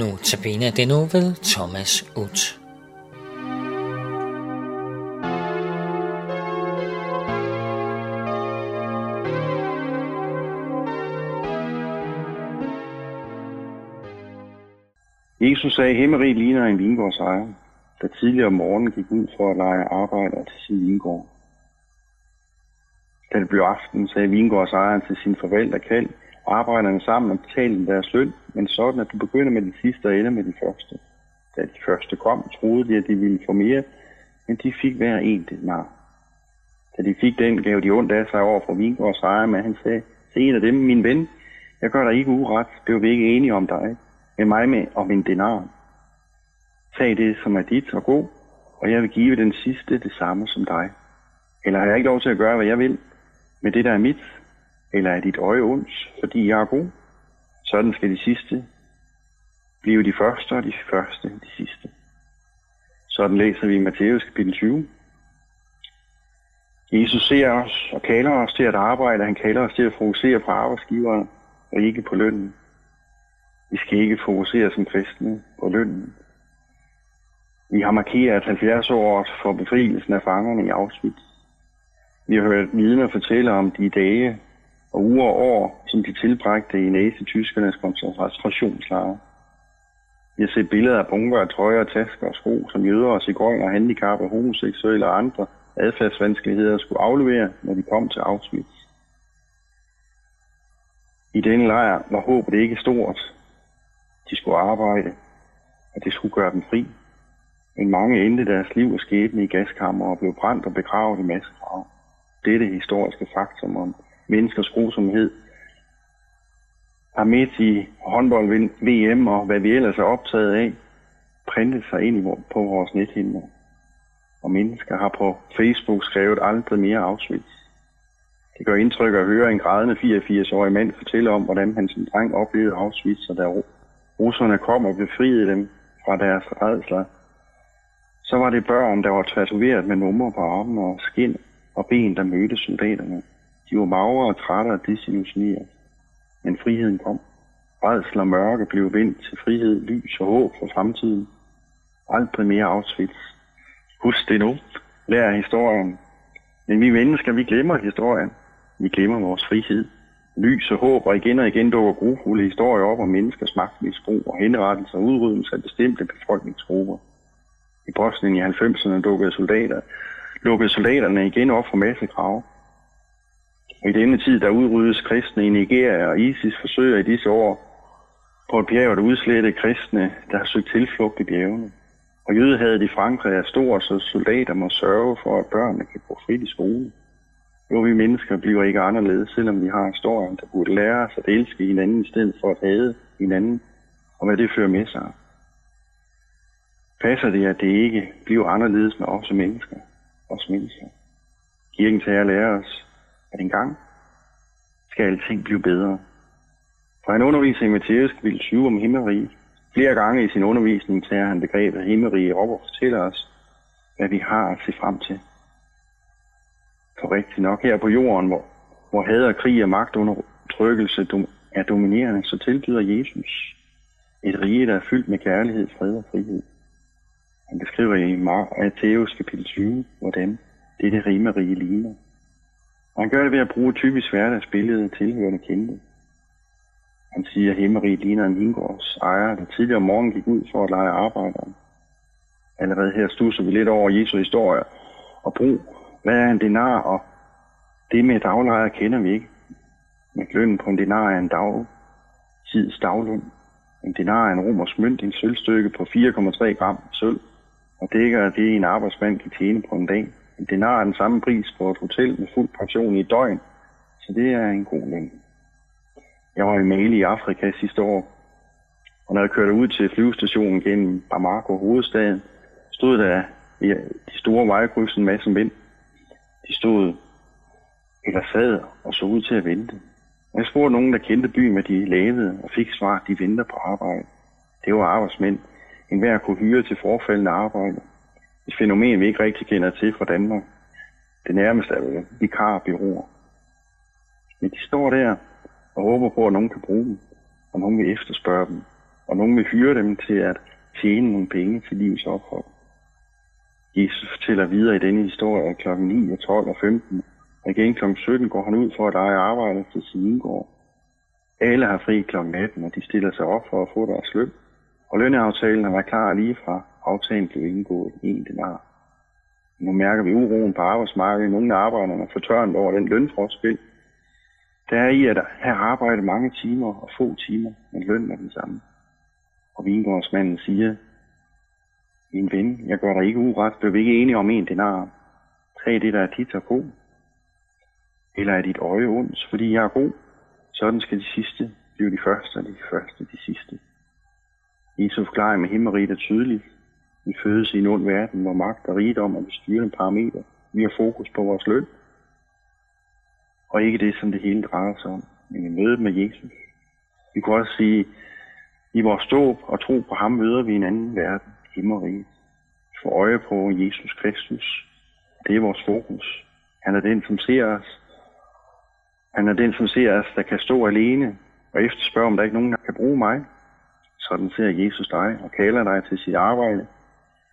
Nu tabiner det nu ved Thomas Ut. Jesus sagde, at himmeriget ligner en vingårdsejer, der tidligere om morgenen gik ud for at lege arbejder til sin vingård. Da det blev aften, sagde vingårdsejeren til sin forvalter kald, arbejderne sammen og betalte deres løn, men sådan at du begynder med den sidste og ender med den første. Da de første kom, troede de, at de ville få mere, men de fik hver en denar. Da de fik den, gav de ondt af sig over for vingårdsejeren, men han sagde, se en af dem, min ven, jeg gør dig ikke uret, blev vi ikke enige om dig, med mig med om en denar. Tag det, som er dit, og god, og jeg vil give den sidste det samme som dig. Eller har jeg ikke lov til at gøre, hvad jeg vil med det, der er mit? Eller er dit øje ondt, fordi jeg er god? Sådan skal de sidste blive de første, og de første de sidste. Sådan læser vi i Matthæus kapitel 20. Jesus ser os og kalder os til at arbejde. Han kalder os til at fokusere på arbejdsgiveren og ikke på lønnen. Vi skal ikke fokusere som kristne på lønnen. Vi har markeret 70 år for befrielsen af fangerne i Auschwitz. Vi har hørt vidner fortælle om de dage og uger og år, som de tilbragte i nazi-tyskernes koncentrationslejre. Jeg ser billeder af bunker af trøjer, tasker og sko, som jøder og cigøjner, handicappede, homoseksuelle og andre adfærdsvanskeligheder skulle aflevere, når de kom til Auschwitz. I denne lejr var håbet ikke stort. De skulle arbejde, og det skulle gøre dem fri. Men mange endte deres liv og skæbne i gaskammer og blev brændt og begravet i massegrav. Dette historiske faktum om menneskers grusomhed har med i håndbold VM og hvad vi ellers er optaget af, printet sig ind på vores nethinder. Og mennesker har på Facebook skrevet aldrig mere Auschwitz. Det gør indtryk at høre en grædende 84-årig mand fortælle om, hvordan han som dreng oplevede Auschwitz, og da russerne kom og befriede dem fra deres redsler, så var det børn, der var tatoveret med numre på armen og skin og ben, der mødte soldaterne. De var magre og trætte og desillusionerede. Men friheden kom. Redsel og mørke blev vendt til frihed, lys og håb for fremtiden. Aldrig mere Auschwitz. Husk det nu. Lær historien. Men vi mennesker, vi glemmer historien. Vi glemmer vores frihed. Lys og håb, og igen og igen dukker grufulde historier op om menneskers magtmisbrug og henrettelse og udryddelse af bestemte befolkningsgrupper. I Bosnien i 90'erne dukkede soldater, lukkede soldaterne igen op for massegrave. I denne tid, der udryddes kristne i Nigeria, og ISIS forsøger i disse år på et bjerg at udslette kristne, der har søgt tilflugt i bjergene. Og jødehadet i Frankrig er stor, så soldater må sørge for, at børnene kan gå frit i skole. Jo, vi mennesker bliver ikke anderledes, selvom vi har historien, der burde lære os at elske hinanden i stedet for at hade hinanden, og hvad det fører med sig. Passer det, at det ikke bliver anderledes med os mennesker? Os mennesker. Kirken tager lære os, at en gang skal alting blive bedre. For han underviser i Matthæus kapitel 20 om himmerige. Flere gange i sin undervisning tager han begrebet himmerige op og fortæller os, hvad vi har at se frem til. For rigtigt nok her på jorden, hvor, hvor had og krig og magtundertrykkelse er dominerende, så tilbyder Jesus et rige, der er fyldt med kærlighed, fred og frihed. Han beskriver i Matthæus kapitel 20, hvordan dette rimerige ligner. Han gør det ved at bruge et typisk hverdagsbillede tilhørende kendte. Han siger, at himmeriget ligner en vingårds ejer, der tidligere om morgenen gik ud for at lege arbejdere. Allerede her stusser vi lidt over Jesu historie og brug. Hvad er en denar? Og det med daglejer kender vi ikke. Men lønnen på en denar er en dagtids dagløn. En denar er en romersk mønt, en sølvstykke på 4,3 gram sølv, og dækker det, en arbejdsmand kan tjene på en dag. En denar er den samme pris på et hotel med fuld pension i et døgn, så det er en god løn. Jeg var i Mali i Afrika sidste år, og når jeg kørte ud til flyvestationen gennem Bamako, hovedstaden, stod der i de store vejkryds en masse mænd. De stod eller sad og så ud til at vente. Jeg spurgte nogen, der kendte byen, hvad de lavede, og fik svar, at de venter på arbejde. Det var arbejdsmænd. En hver kunne hyre til forfaldende arbejde. Et fænomen, vi ikke rigtig kender til fra Danmark. Det nærmeste er vel vikarbyråer. Men de står der og håber på, at nogen kan bruge dem, og nogen vil efterspørge dem. og nogen vil hyre dem til at tjene nogle penge til livets ophold. Jesus fortæller videre i denne historie, at kl. 9 og 12 og 15, og igen kl. 17 går han ud for at eje arbejde til sin indgård. Alle har fri kl. 18, og de stiller sig op for at få deres løn. Og lønneaftalen har været klar lige fra aftalen blev indgået en denar. Nu mærker vi uroen på arbejdsmarkedet. Nogle af arbejderne er fortørnet over den lønforskel. Der er i at have arbejdet mange timer og få timer, men lønnen er den samme. Og vingårdsmanden siger, min ven, jeg gør dig ikke uret, blev vi ikke enige om en denar. Tag det, der er dit og god. Eller er dit øje ondt, fordi jeg er god? Sådan skal de sidste blive de første, og de første de sidste. Jesus forklaring med himmeriget er tydeligt. Vi fødes i en ond verden, hvor magt og rigdom er bestyrende parametre. Vi har fokus på vores løn, og ikke det, som det hele drejer sig om, men i mødet med Jesus. Vi kunne også sige, i vores ståb og tro på ham møder vi en anden verden, himmeriget. For øje på Jesus Kristus. Det er vores fokus. Han er den, som ser os. Han er den, som ser os, der kan stå alene og efterspørge, om der ikke er nogen, der kan bruge mig. Sådan ser Jesus dig og kalder dig til sit arbejde.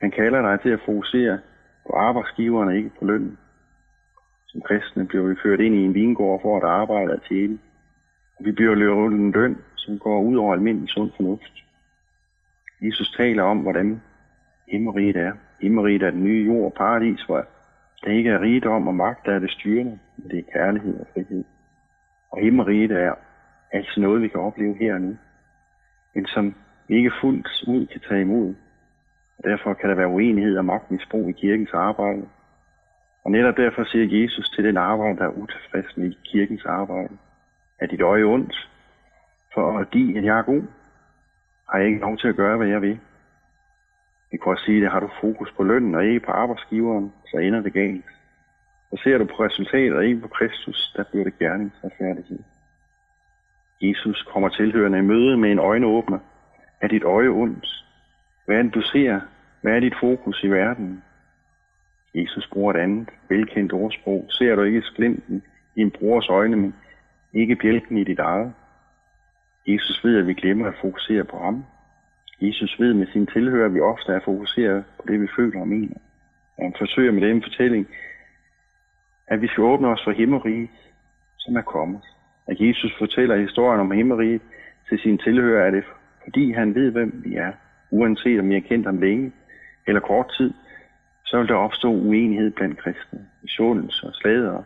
Han kalder dig til at fokusere på arbejdsgiverne, ikke på lønnen. Som kristne bliver vi ført ind i en vingård for at arbejde og tjene. Vi bliver løbet en løn, som går ud over almindelig sund fornuft. Jesus taler om, hvordan himmeriget er. Himmeriget er den nye jord og paradis, hvor der ikke er rigdom og magt, der er det styrende, men det er kærlighed og frihed. Og himmeriget er altså noget, vi kan opleve her og nu, men som vi ikke fuldt ud kan tage imod. Og derfor kan der være uenighed og magtmisbrug i kirkens arbejde. Og netop derfor siger Jesus til den arbejde, der er utilfreds med kirkens arbejde, er dit øje ondt, for de, at jeg er god, har jeg ikke lov til at gøre, hvad jeg vil. Vi kan også sige, at har du fokus på lønnen og ikke på arbejdsgiveren, så ender det galt. Så ser du på resultatet og ikke på Kristus, der bliver det gerningsretfærdighed. Jesus kommer tilhørende i møde med en øjenåbner. Er dit øje ondt? Hvad er det, du ser? Hvad er dit fokus i verden? Jesus bruger et andet velkendt ordsprog. Ser du ikke sklinten i en brors øjne, men ikke bjælken i dit eget? Jesus ved, at vi glemmer at fokusere på ham. Jesus ved med sin tilhører, at vi ofte er fokuseret på det, vi føler og mener. Og han forsøger med den fortælling, at vi skal åbne os for himmeriget, som er kommet. At Jesus fortæller historien om himmeriget til sine tilhører, er det fordi han ved, hvem vi er. Uanset om vi har kendt ham længe eller kort tid, så vil der opstå uenighed blandt kristne, misundelse og slader,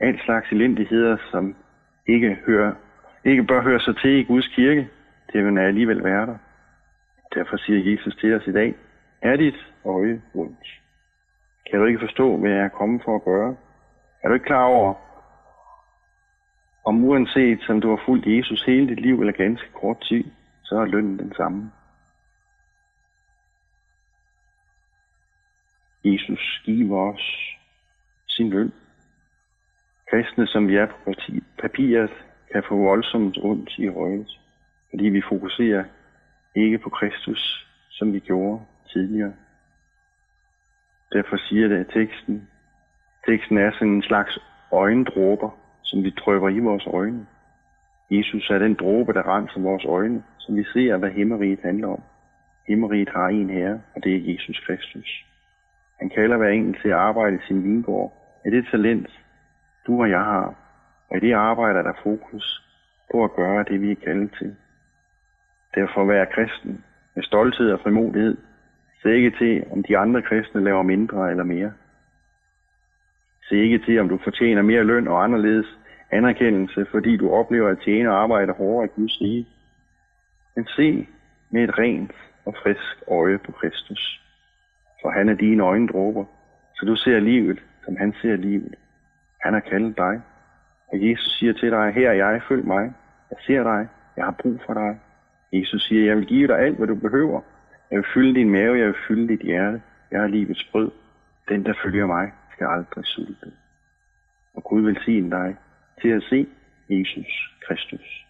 alt slags elendigheder, som ikke, hører, ikke bør høre sig til i Guds kirke. Det vil alligevel være der. Derfor siger Jesus til os i dag, er dit øje ondt? Kan du ikke forstå, hvad jeg er kommet for at gøre? Er du ikke klar over, om uanset som du har fulgt Jesus hele dit liv eller ganske kort tid, så er lønnen den samme. Jesus giver os sin løn. Kristne, som vi er på papiret, kan få voldsomt ondt i røget, fordi vi fokuserer ikke på Kristus, som vi gjorde tidligere. Derfor siger det, at teksten, teksten er sådan en slags øjendråber, som vi drøber i vores øjne. Jesus er den dråbe, der renser vores øjne, så vi ser, hvad himmeriget handler om. Himmeriget har en herre, og det er Jesus Kristus. Han kalder hver enkelt til at arbejde i sin vingård. Er det talent, du og jeg har, og i det arbejde er der fokus på at gøre det, vi er kaldet til. Derfor være kristen med stolthed og frimodighed. Se ikke til, om de andre kristne laver mindre eller mere. Se ikke til, om du fortjener mere løn og anderledes anerkendelse, fordi du oplever at tjene og arbejde hårdere i Guds rige. Men se med et rent og frisk øje på Kristus. For han er dine øjendråber, så du ser livet, som han ser livet. Han har kaldet dig. Og Jesus siger til dig, her er jeg, følg mig. Jeg ser dig. Jeg har brug for dig. Jesus siger, jeg vil give dig alt, hvad du behøver. Jeg vil fylde din mave, jeg vil fylde dit hjerte. Jeg er livets brød. Den, der følger mig, skal aldrig sulte. Og Gud vil sige dig til at se Jesus Kristus.